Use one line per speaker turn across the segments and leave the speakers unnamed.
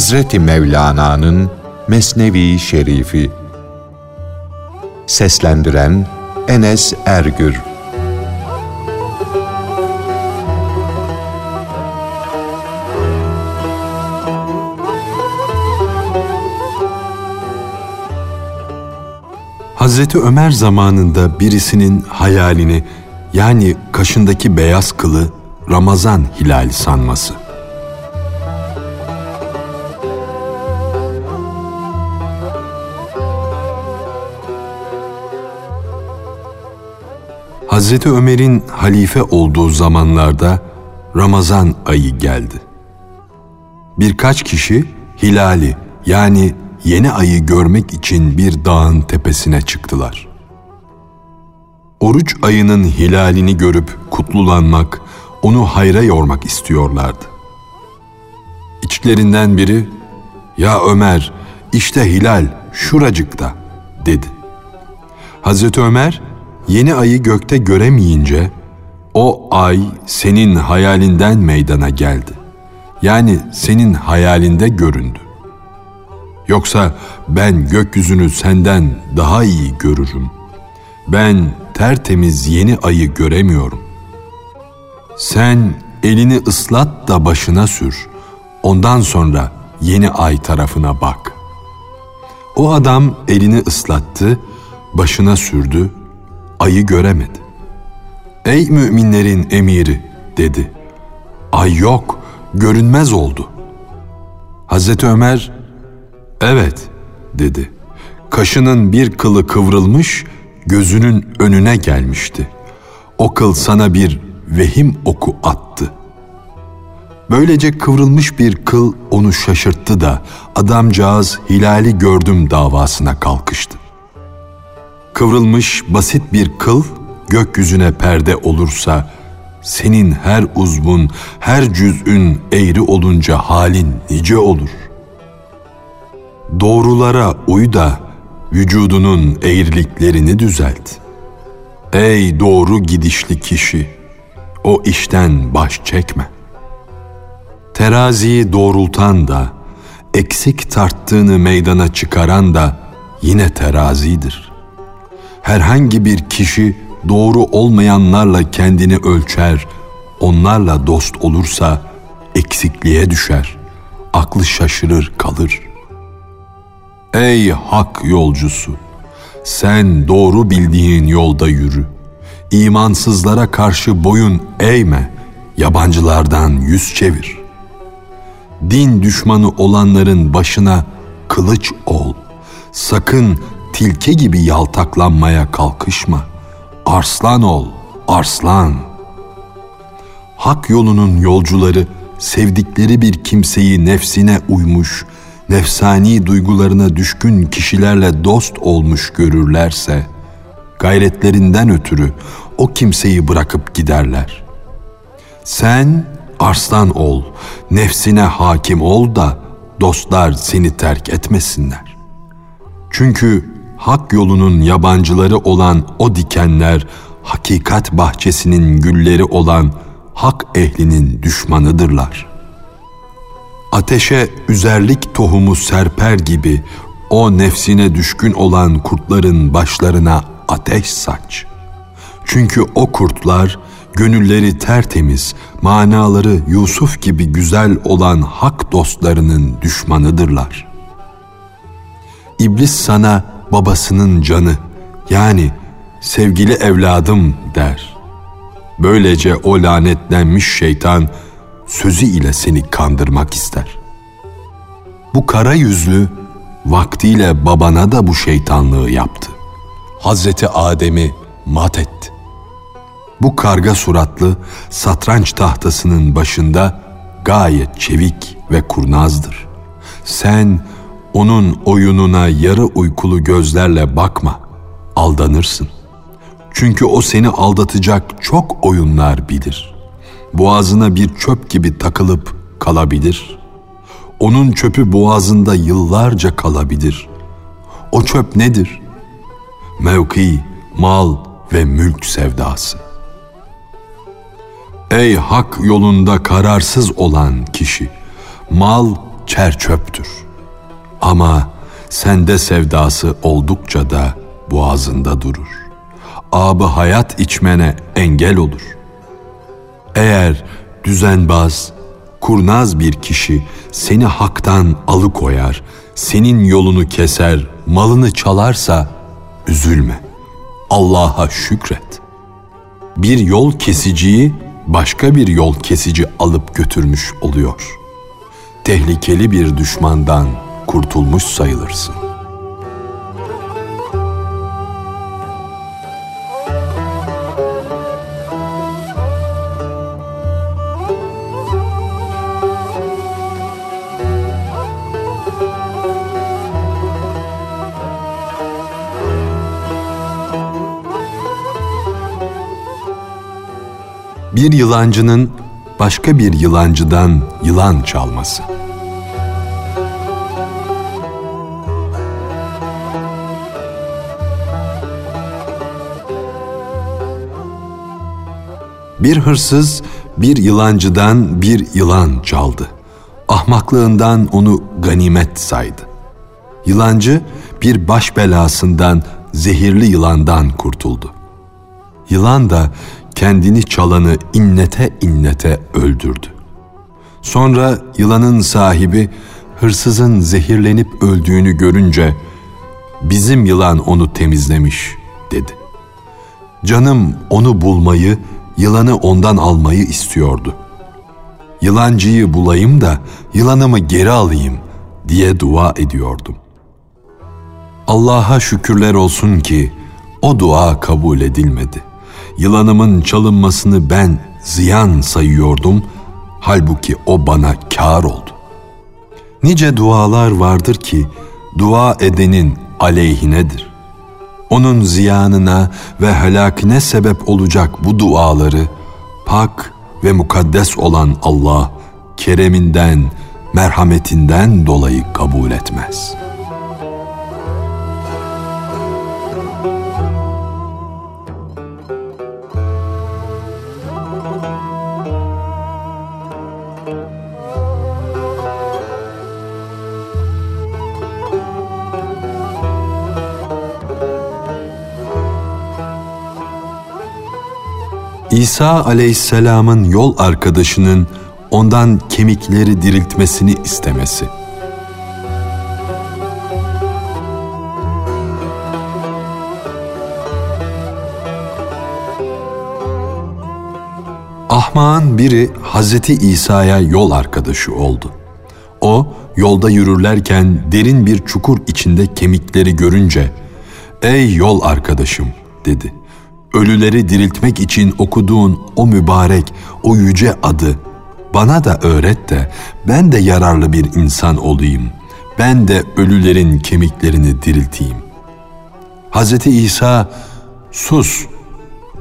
Hazreti Mevlana'nın Mesnevi Şerifi Seslendiren Enes Ergür
Hazreti Ömer zamanında birisinin hayalini yani kaşındaki beyaz kılı Ramazan hilali sanması. Hazreti Ömer'in halife olduğu zamanlarda Ramazan ayı geldi. Birkaç kişi hilali yani yeni ayı görmek için bir dağın tepesine çıktılar. Oruç ayının hilalini görüp kutlulanmak, onu hayra yormak istiyorlardı. İçlerinden biri, ''Ya Ömer, işte hilal şuracıkta.'' dedi. Hazreti Ömer, yeni ayı gökte göremeyince, o ay senin hayalinden meydana geldi. Yani senin hayalinde göründü. Yoksa ben gökyüzünü senden daha iyi görürüm. Ben tertemiz yeni ayı göremiyorum. Sen elini ıslat da başına sür. Ondan sonra yeni ay tarafına bak. O adam elini ıslattı, başına sürdü, ayı göremedi. Ey müminlerin emiri dedi. Ay yok, görünmez oldu. Hazreti Ömer Evet, dedi. Kaşının bir kılı kıvrılmış, gözünün önüne gelmişti. O kıl sana bir vehim oku attı. Böylece kıvrılmış bir kıl onu şaşırttı da adamcağız hilali gördüm davasına kalkıştı. Kıvrılmış basit bir kıl gökyüzüne perde olursa senin her uzvun, her cüz'ün eğri olunca halin nice olur.'' Doğrulara uy da vücudunun eğriliklerini düzelt. Ey doğru gidişli kişi, o işten baş çekme. Teraziyi doğrultan da, eksik tarttığını meydana çıkaran da yine terazidir. Herhangi bir kişi doğru olmayanlarla kendini ölçer, onlarla dost olursa eksikliğe düşer, aklı şaşırır kalır.'' Ey hak yolcusu! Sen doğru bildiğin yolda yürü. İmansızlara karşı boyun eğme, yabancılardan yüz çevir. Din düşmanı olanların başına kılıç ol. Sakın tilki gibi yaltaklanmaya kalkışma. Arslan ol, arslan. Hak yolunun yolcuları sevdikleri bir kimseyi nefsine uymuş, nefsani duygularına düşkün kişilerle dost olmuş görürlerse, gayretlerinden ötürü o kimseyi bırakıp giderler. Sen arslan ol, nefsine hakim ol da dostlar seni terk etmesinler. Çünkü hak yolunun yabancıları olan o dikenler, hakikat bahçesinin gülleri olan hak ehlinin düşmanıdırlar.'' ateşe üzerlik tohumu serper gibi o nefsine düşkün olan kurtların başlarına ateş saç. Çünkü o kurtlar gönülleri tertemiz, manaları Yusuf gibi güzel olan hak dostlarının düşmanıdırlar. İblis sana babasının canı yani sevgili evladım der. Böylece o lanetlenmiş şeytan sözü ile seni kandırmak ister. Bu kara yüzlü vaktiyle babana da bu şeytanlığı yaptı. Hazreti Adem'i mat etti. Bu karga suratlı satranç tahtasının başında gayet çevik ve kurnazdır. Sen onun oyununa yarı uykulu gözlerle bakma, aldanırsın. Çünkü o seni aldatacak çok oyunlar bilir boğazına bir çöp gibi takılıp kalabilir. Onun çöpü boğazında yıllarca kalabilir. O çöp nedir? Mevki, mal ve mülk sevdası. Ey hak yolunda kararsız olan kişi, mal çerçöptür. Ama sende sevdası oldukça da boğazında durur. Abı hayat içmene engel olur. Eğer düzenbaz, kurnaz bir kişi seni haktan alıkoyar, senin yolunu keser, malını çalarsa üzülme. Allah'a şükret. Bir yol kesiciyi başka bir yol kesici alıp götürmüş oluyor. Tehlikeli bir düşmandan kurtulmuş sayılırsın. bir yılancının başka bir yılancıdan yılan çalması. Bir hırsız bir yılancıdan bir yılan çaldı. Ahmaklığından onu ganimet saydı. Yılancı bir baş belasından zehirli yılandan kurtuldu. Yılan da kendini çalanı innete innete öldürdü. Sonra yılanın sahibi hırsızın zehirlenip öldüğünü görünce bizim yılan onu temizlemiş dedi. Canım onu bulmayı, yılanı ondan almayı istiyordu. Yılancıyı bulayım da yılanımı geri alayım diye dua ediyordum. Allah'a şükürler olsun ki o dua kabul edilmedi yılanımın çalınmasını ben ziyan sayıyordum, halbuki o bana kar oldu. Nice dualar vardır ki dua edenin aleyhinedir. Onun ziyanına ve helakine sebep olacak bu duaları pak ve mukaddes olan Allah kereminden, merhametinden dolayı kabul etmez.'' İsa aleyhisselamın yol arkadaşının ondan kemikleri diriltmesini istemesi. Ahmağın biri Hazreti İsa'ya yol arkadaşı oldu. O yolda yürürlerken derin bir çukur içinde kemikleri görünce "Ey yol arkadaşım," dedi ölüleri diriltmek için okuduğun o mübarek, o yüce adı bana da öğret de ben de yararlı bir insan olayım. Ben de ölülerin kemiklerini dirilteyim. Hz. İsa sus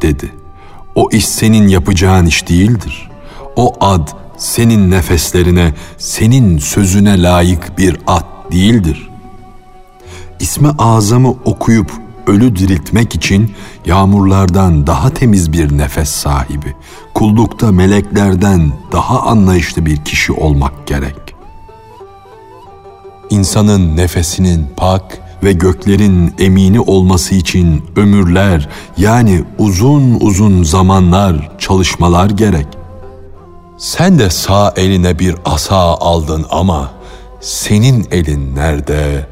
dedi. O iş senin yapacağın iş değildir. O ad senin nefeslerine, senin sözüne layık bir ad değildir. İsmi azamı okuyup ölü diriltmek için yağmurlardan daha temiz bir nefes sahibi, kullukta meleklerden daha anlayışlı bir kişi olmak gerek. İnsanın nefesinin pak ve göklerin emini olması için ömürler yani uzun uzun zamanlar çalışmalar gerek. Sen de sağ eline bir asa aldın ama senin elin nerede?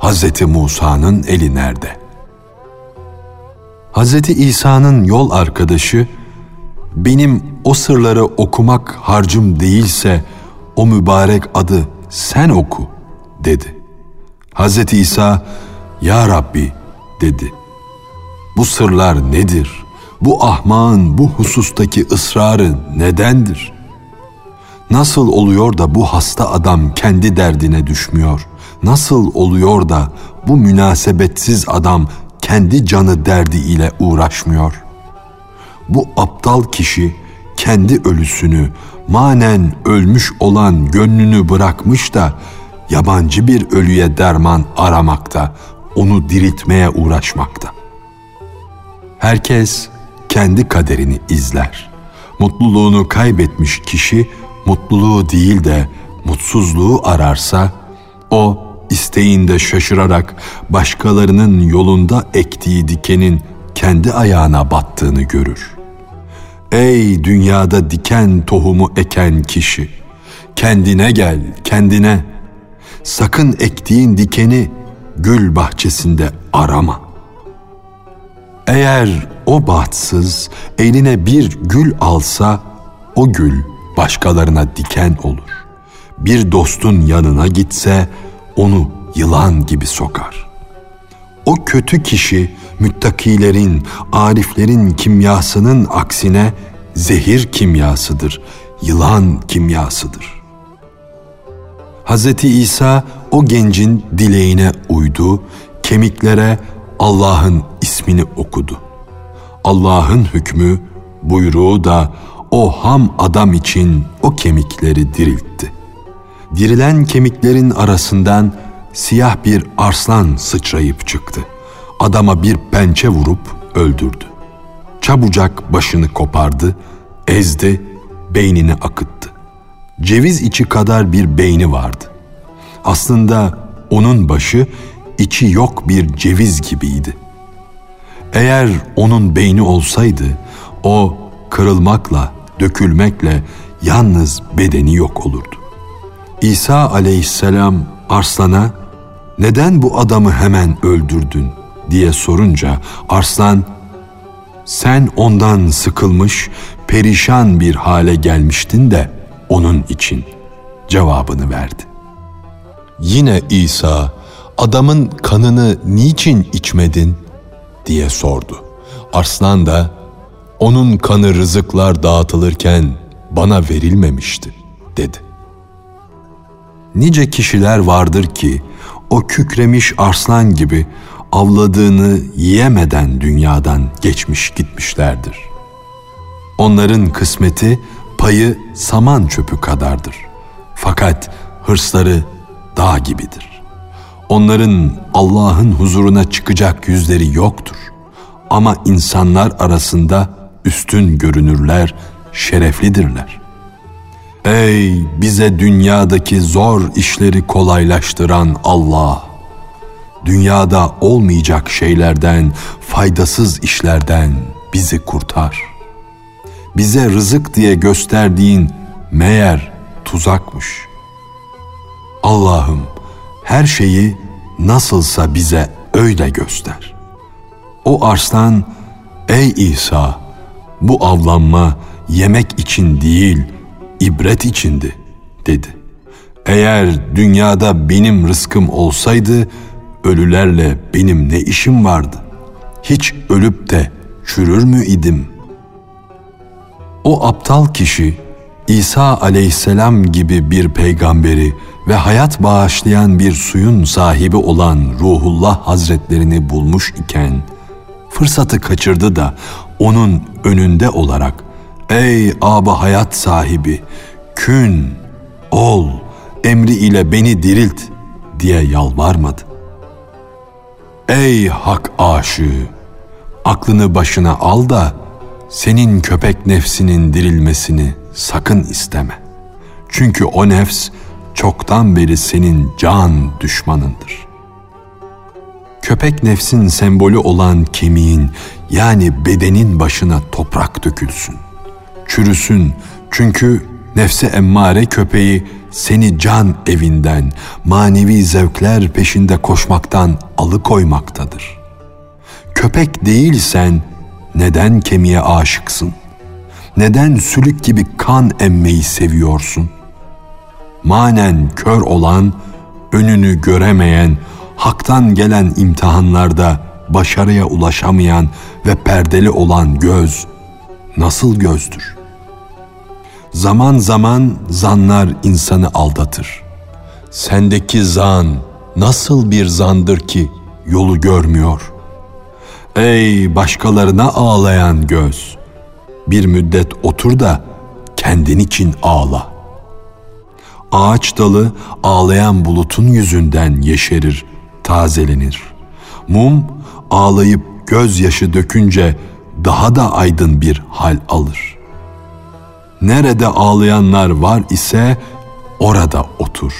Hz. Musa'nın eli nerede? Hz. İsa'nın yol arkadaşı, benim o sırları okumak harcım değilse o mübarek adı sen oku dedi. Hz. İsa, Ya Rabbi dedi. Bu sırlar nedir? Bu ahmağın bu husustaki ısrarı nedendir? Nasıl oluyor da bu hasta adam kendi derdine düşmüyor? Nasıl oluyor da bu münasebetsiz adam kendi canı derdi ile uğraşmıyor. Bu aptal kişi kendi ölüsünü, manen ölmüş olan gönlünü bırakmış da yabancı bir ölüye derman aramakta, onu diriltmeye uğraşmakta. Herkes kendi kaderini izler. Mutluluğunu kaybetmiş kişi mutluluğu değil de mutsuzluğu ararsa, o isteğinde şaşırarak başkalarının yolunda ektiği dikenin kendi ayağına battığını görür. Ey dünyada diken tohumu eken kişi, kendine gel, kendine. Sakın ektiğin dikeni gül bahçesinde arama. Eğer o bahtsız eline bir gül alsa, o gül başkalarına diken olur. Bir dostun yanına gitse, onu yılan gibi sokar. O kötü kişi müttakilerin, ariflerin kimyasının aksine zehir kimyasıdır, yılan kimyasıdır. Hz. İsa o gencin dileğine uydu, kemiklere Allah'ın ismini okudu. Allah'ın hükmü, buyruğu da o ham adam için o kemikleri diriltti. Dirilen kemiklerin arasından siyah bir arslan sıçrayıp çıktı. Adama bir pençe vurup öldürdü. Çabucak başını kopardı, ezdi, beynini akıttı. Ceviz içi kadar bir beyni vardı. Aslında onun başı içi yok bir ceviz gibiydi. Eğer onun beyni olsaydı o kırılmakla, dökülmekle yalnız bedeni yok olurdu. İsa aleyhisselam Arslan'a neden bu adamı hemen öldürdün diye sorunca Arslan sen ondan sıkılmış, perişan bir hale gelmiştin de onun için cevabını verdi.
Yine İsa adamın kanını niçin içmedin diye sordu. Arslan da onun kanı rızıklar dağıtılırken bana verilmemişti dedi.
Nice kişiler vardır ki o kükremiş arslan gibi avladığını yiyemeden dünyadan geçmiş gitmişlerdir. Onların kısmeti payı saman çöpü kadardır. Fakat hırsları dağ gibidir. Onların Allah'ın huzuruna çıkacak yüzleri yoktur. Ama insanlar arasında üstün görünürler, şereflidirler. Ey bize dünyadaki zor işleri kolaylaştıran Allah! Dünyada olmayacak şeylerden, faydasız işlerden bizi kurtar. Bize rızık diye gösterdiğin meğer tuzakmış. Allah'ım her şeyi nasılsa bize öyle göster. O arslan, ey İsa, bu avlanma yemek için değil.'' İbret içindi dedi. Eğer dünyada benim rızkım olsaydı ölülerle benim ne işim vardı? Hiç ölüp de çürür mü idim? O aptal kişi İsa aleyhisselam gibi bir peygamberi ve hayat bağışlayan bir suyun sahibi olan Ruhullah Hazretlerini bulmuş iken fırsatı kaçırdı da onun önünde olarak Ey aba hayat sahibi, kün, ol, emri ile beni dirilt diye yalvarmadı. Ey hak aşığı, aklını başına al da senin köpek nefsinin dirilmesini sakın isteme. Çünkü o nefs çoktan beri senin can düşmanındır. Köpek nefsin sembolü olan kemiğin yani bedenin başına toprak dökülsün çürüsün. Çünkü nefse emmare köpeği seni can evinden, manevi zevkler peşinde koşmaktan alıkoymaktadır. Köpek değilsen neden kemiğe aşıksın? Neden sülük gibi kan emmeyi seviyorsun? Manen kör olan, önünü göremeyen, haktan gelen imtihanlarda başarıya ulaşamayan ve perdeli olan göz nasıl gözdür?'' Zaman zaman zanlar insanı aldatır. Sendeki zan nasıl bir zandır ki yolu görmüyor? Ey başkalarına ağlayan göz! Bir müddet otur da kendin için ağla. Ağaç dalı ağlayan bulutun yüzünden yeşerir, tazelenir. Mum ağlayıp gözyaşı dökünce daha da aydın bir hal alır.'' Nerede ağlayanlar var ise orada otur.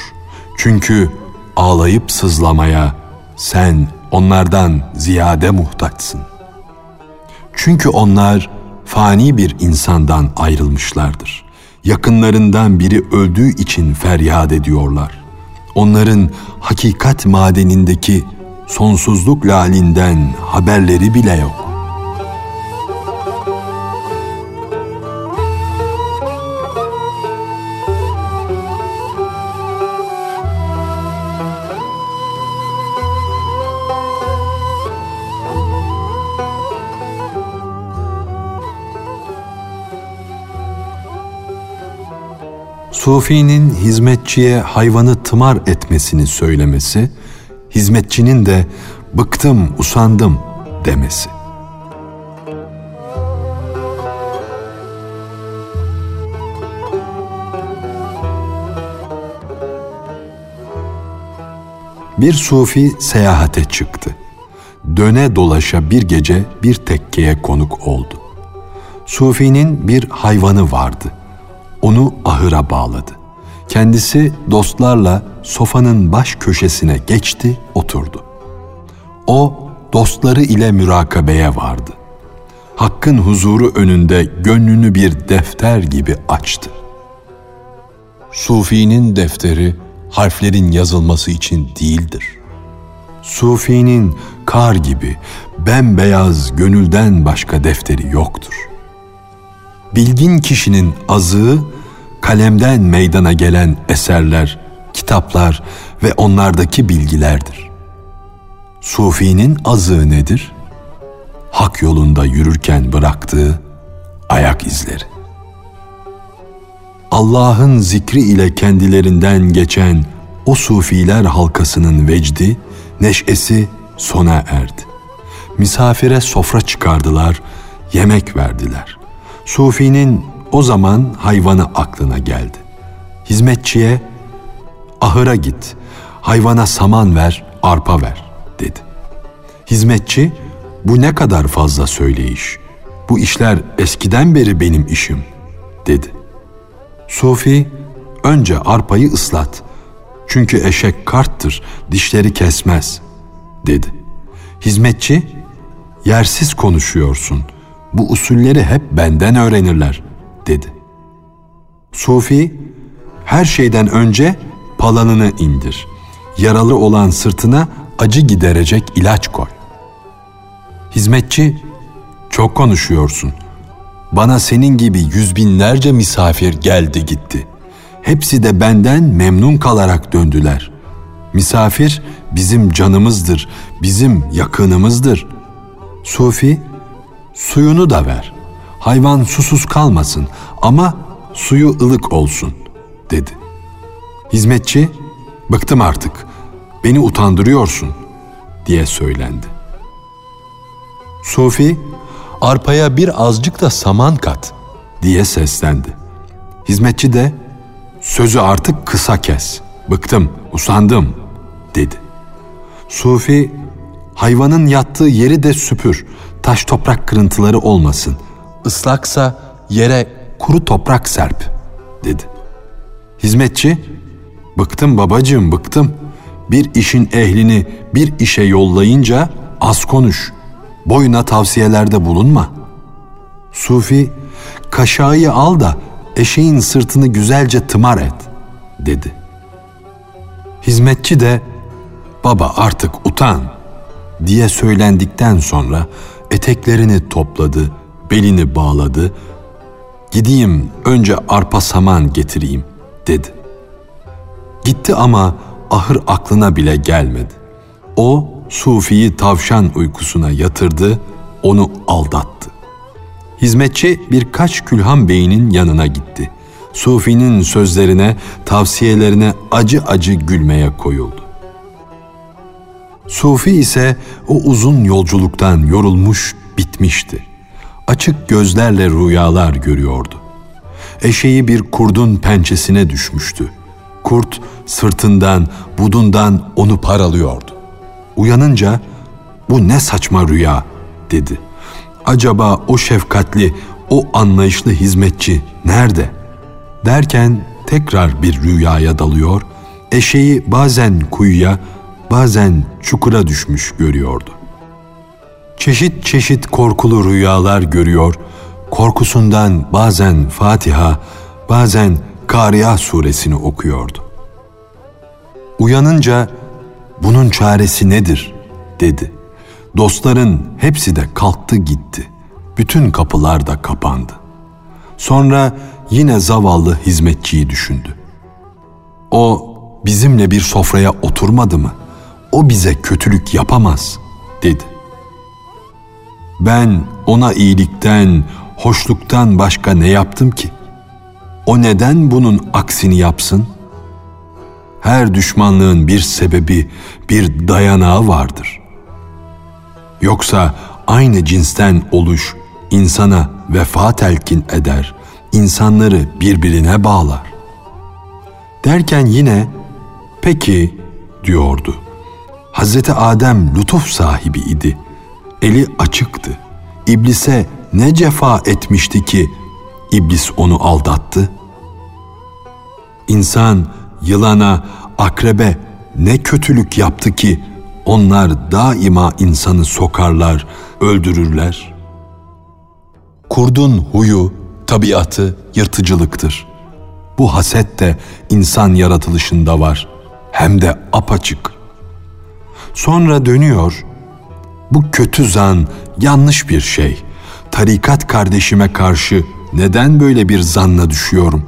Çünkü ağlayıp sızlamaya sen onlardan ziyade muhtaçsın. Çünkü onlar fani bir insandan ayrılmışlardır. Yakınlarından biri öldüğü için feryat ediyorlar. Onların hakikat madenindeki sonsuzluk lalinden haberleri bile yok. Sufi'nin hizmetçiye hayvanı tımar etmesini söylemesi, hizmetçinin de bıktım, usandım demesi. Bir sufi seyahate çıktı. Döne dolaşa bir gece bir tekkeye konuk oldu. Sufinin bir hayvanı vardı onu ahıra bağladı. Kendisi dostlarla sofanın baş köşesine geçti, oturdu. O dostları ile mürakabeye vardı. Hakkın huzuru önünde gönlünü bir defter gibi açtı.
Sufi'nin defteri harflerin yazılması için değildir.
Sufi'nin kar gibi bembeyaz gönülden başka defteri yoktur. Bilgin kişinin azığı kalemden meydana gelen eserler, kitaplar ve onlardaki bilgilerdir. Sufinin azığı nedir? Hak yolunda yürürken bıraktığı ayak izleri. Allah'ın zikri ile kendilerinden geçen o sufiler halkasının vecdi, neşesi sona erdi. Misafire sofra çıkardılar, yemek verdiler. Sufi'nin o zaman hayvanı aklına geldi. Hizmetçiye ahıra git, hayvana saman ver, arpa ver dedi. Hizmetçi bu ne kadar fazla söyleyiş. Bu işler eskiden beri benim işim dedi. Sufi önce arpayı ıslat. Çünkü eşek karttır, dişleri kesmez dedi. Hizmetçi yersiz konuşuyorsun. Bu usulleri hep benden öğrenirler dedi. Sufi, her şeyden önce palanını indir. Yaralı olan sırtına acı giderecek ilaç koy. Hizmetçi, çok konuşuyorsun. Bana senin gibi yüz binlerce misafir geldi gitti. Hepsi de benden memnun kalarak döndüler. Misafir bizim canımızdır, bizim yakınımızdır. Sufi, suyunu da ver. Hayvan susuz kalmasın ama suyu ılık olsun dedi. Hizmetçi bıktım artık beni utandırıyorsun diye söylendi. Sufi arpaya bir azıcık da saman kat diye seslendi. Hizmetçi de sözü artık kısa kes. Bıktım, usandım dedi. Sufi hayvanın yattığı yeri de süpür. Taş toprak kırıntıları olmasın. Islaksa yere kuru toprak serp dedi. Hizmetçi, bıktım babacığım bıktım. Bir işin ehlini bir işe yollayınca az konuş. Boyuna tavsiyelerde bulunma. Sufi, kaşağıyı al da eşeğin sırtını güzelce tımar et dedi. Hizmetçi de baba artık utan diye söylendikten sonra eteklerini topladı, belini bağladı. Gideyim önce arpa saman getireyim dedi. Gitti ama ahır aklına bile gelmedi. O Sufi'yi tavşan uykusuna yatırdı, onu aldattı. Hizmetçi birkaç Külhan Bey'in yanına gitti. Sufi'nin sözlerine, tavsiyelerine acı acı gülmeye koyuldu. Sufi ise o uzun yolculuktan yorulmuş, bitmişti. Açık gözlerle rüyalar görüyordu. Eşeği bir kurdun pençesine düşmüştü. Kurt sırtından, budundan onu paralıyordu. Uyanınca bu ne saçma rüya dedi. Acaba o şefkatli, o anlayışlı hizmetçi nerede? Derken tekrar bir rüyaya dalıyor, eşeği bazen kuyuya, bazen çukura düşmüş görüyordu. Çeşit çeşit korkulu rüyalar görüyor, korkusundan bazen Fatiha, bazen Kariya suresini okuyordu. Uyanınca bunun çaresi nedir dedi. Dostların hepsi de kalktı gitti. Bütün kapılar da kapandı. Sonra yine zavallı hizmetçiyi düşündü. O bizimle bir sofraya oturmadı mı? O bize kötülük yapamaz dedi. Ben ona iyilikten, hoşluktan başka ne yaptım ki? O neden bunun aksini yapsın? Her düşmanlığın bir sebebi, bir dayanağı vardır. Yoksa aynı cinsten oluş insana vefa telkin eder, insanları birbirine bağlar. Derken yine peki diyordu. Hazreti Adem lütuf sahibi idi. Eli açıktı. İblise ne cefa etmişti ki iblis onu aldattı? İnsan yılana, akrebe ne kötülük yaptı ki onlar daima insanı sokarlar, öldürürler. Kurdun huyu, tabiatı yırtıcılıktır. Bu haset de insan yaratılışında var, hem de apaçık. Sonra dönüyor, bu kötü zan yanlış bir şey. Tarikat kardeşime karşı neden böyle bir zanla düşüyorum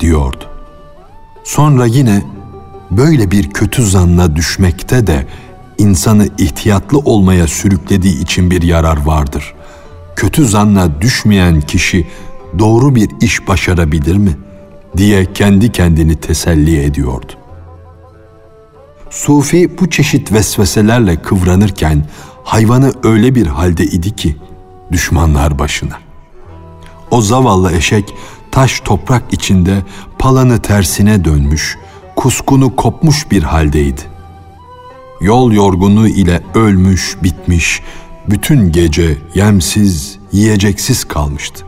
diyordu. Sonra yine böyle bir kötü zanla düşmekte de insanı ihtiyatlı olmaya sürüklediği için bir yarar vardır. Kötü zanla düşmeyen kişi doğru bir iş başarabilir mi diye kendi kendini teselli ediyordu. Sufi bu çeşit vesveselerle kıvranırken hayvanı öyle bir halde idi ki düşmanlar başına. O zavallı eşek taş toprak içinde palanı tersine dönmüş, kuskunu kopmuş bir haldeydi. Yol yorgunluğu ile ölmüş, bitmiş, bütün gece yemsiz, yiyeceksiz kalmıştı.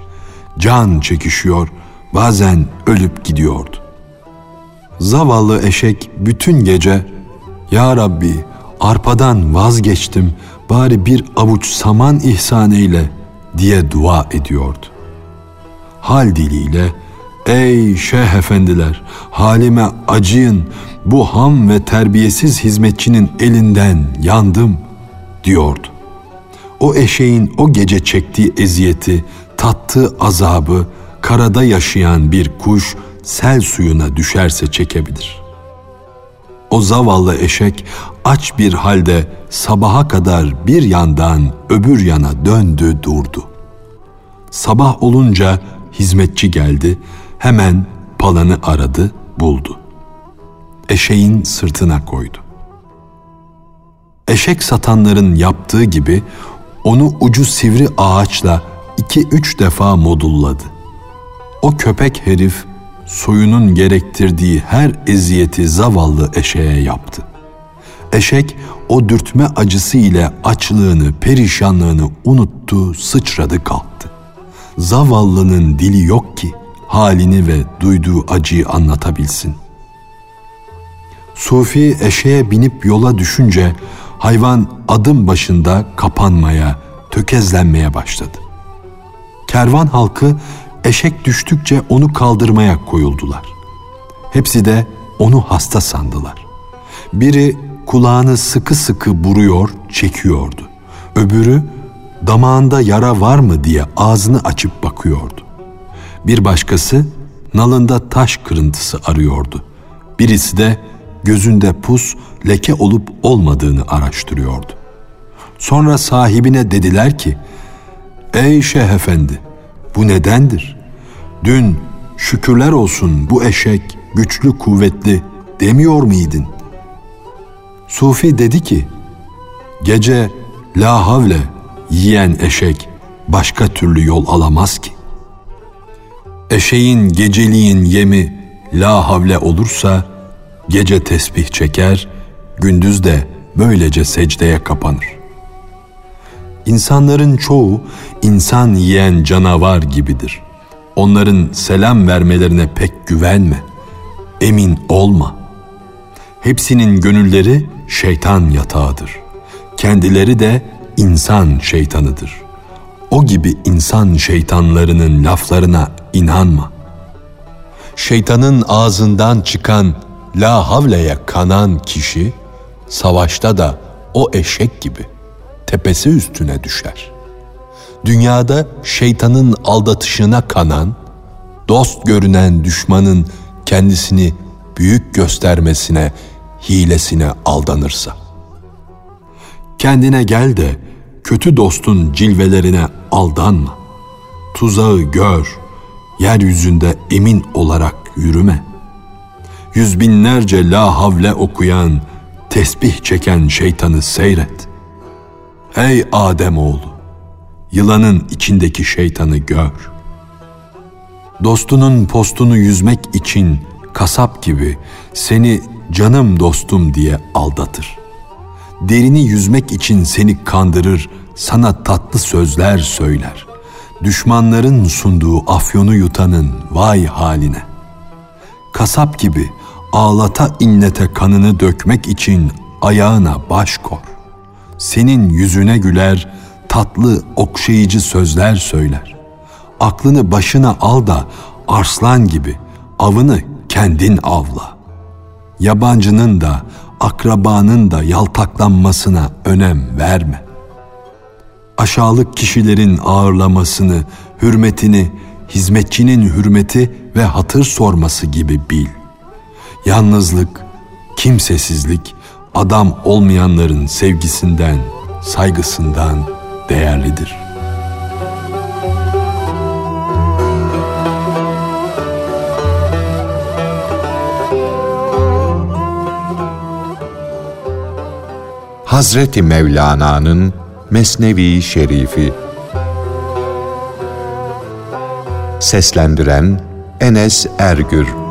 Can çekişiyor, bazen ölüp gidiyordu. Zavallı eşek bütün gece "Ya Rabbi, arpadan vazgeçtim, bari bir avuç saman ihsan eyle." diye dua ediyordu. Hal diliyle Ey şeyh efendiler, halime acıyın, bu ham ve terbiyesiz hizmetçinin elinden yandım diyordu. O eşeğin o gece çektiği eziyeti, tattığı azabı karada yaşayan bir kuş sel suyuna düşerse çekebilir. O zavallı eşek aç bir halde sabaha kadar bir yandan öbür yana döndü durdu. Sabah olunca hizmetçi geldi, hemen palanı aradı, buldu. Eşeğin sırtına koydu. Eşek satanların yaptığı gibi onu ucu sivri ağaçla iki üç defa modulladı. O köpek herif soyunun gerektirdiği her eziyeti zavallı eşeğe yaptı. Eşek o dürtme acısı ile açlığını, perişanlığını unuttu, sıçradı kalktı. Zavallının dili yok ki halini ve duyduğu acıyı anlatabilsin. Sufi eşeğe binip yola düşünce hayvan adım başında kapanmaya, tökezlenmeye başladı. Kervan halkı eşek düştükçe onu kaldırmaya koyuldular. Hepsi de onu hasta sandılar. Biri kulağını sıkı sıkı buruyor, çekiyordu. Öbürü damağında yara var mı diye ağzını açıp bakıyordu. Bir başkası nalında taş kırıntısı arıyordu. Birisi de gözünde pus, leke olup olmadığını araştırıyordu. Sonra sahibine dediler ki, Ey Şeyh Efendi, bu nedendir? Dün şükürler olsun bu eşek güçlü kuvvetli demiyor muydun? Sufi dedi ki, gece la havle yiyen eşek başka türlü yol alamaz ki. Eşeğin geceliğin yemi la havle olursa gece tesbih çeker, gündüz de böylece secdeye kapanır. İnsanların çoğu insan yiyen canavar gibidir. Onların selam vermelerine pek güvenme. Hepsinin gönülleri şeytan yatağıdır. Kendileri de insan şeytanıdır. O gibi insan şeytanlarının laflarına inanma.
Şeytanın ağzından çıkan la havleye kanan kişi savaşta da o eşek gibi tepesi üstüne düşer. Dünyada şeytanın aldatışına kanan, dost görünen düşmanın kendisini büyük göstermesine, hilesine aldanırsa.
Kendine gel de kötü dostun cilvelerine aldanma. Tuzağı gör, yeryüzünde emin olarak yürüme. Yüz binlerce la havle okuyan, tesbih çeken şeytanı seyret. Ey Adem oğlu, yılanın içindeki şeytanı gör. Dostunun postunu yüzmek için kasap gibi seni canım dostum diye aldatır. Derini yüzmek için seni kandırır, sana tatlı sözler söyler. Düşmanların sunduğu afyonu yutanın vay haline. Kasap gibi ağlata inlete kanını dökmek için ayağına baş kor. Senin yüzüne güler, tatlı okşayıcı sözler söyler. Aklını başına al da arslan gibi avını kendin avla. Yabancının da akrabanın da yaltaklanmasına önem verme. Aşağılık kişilerin ağırlamasını, hürmetini, hizmetçinin hürmeti ve hatır sorması gibi bil. Yalnızlık, kimsesizlik, adam olmayanların sevgisinden, saygısından değerlidir.''
Hazreti Mevlana'nın Mesnevi Şerifi Seslendiren Enes Ergür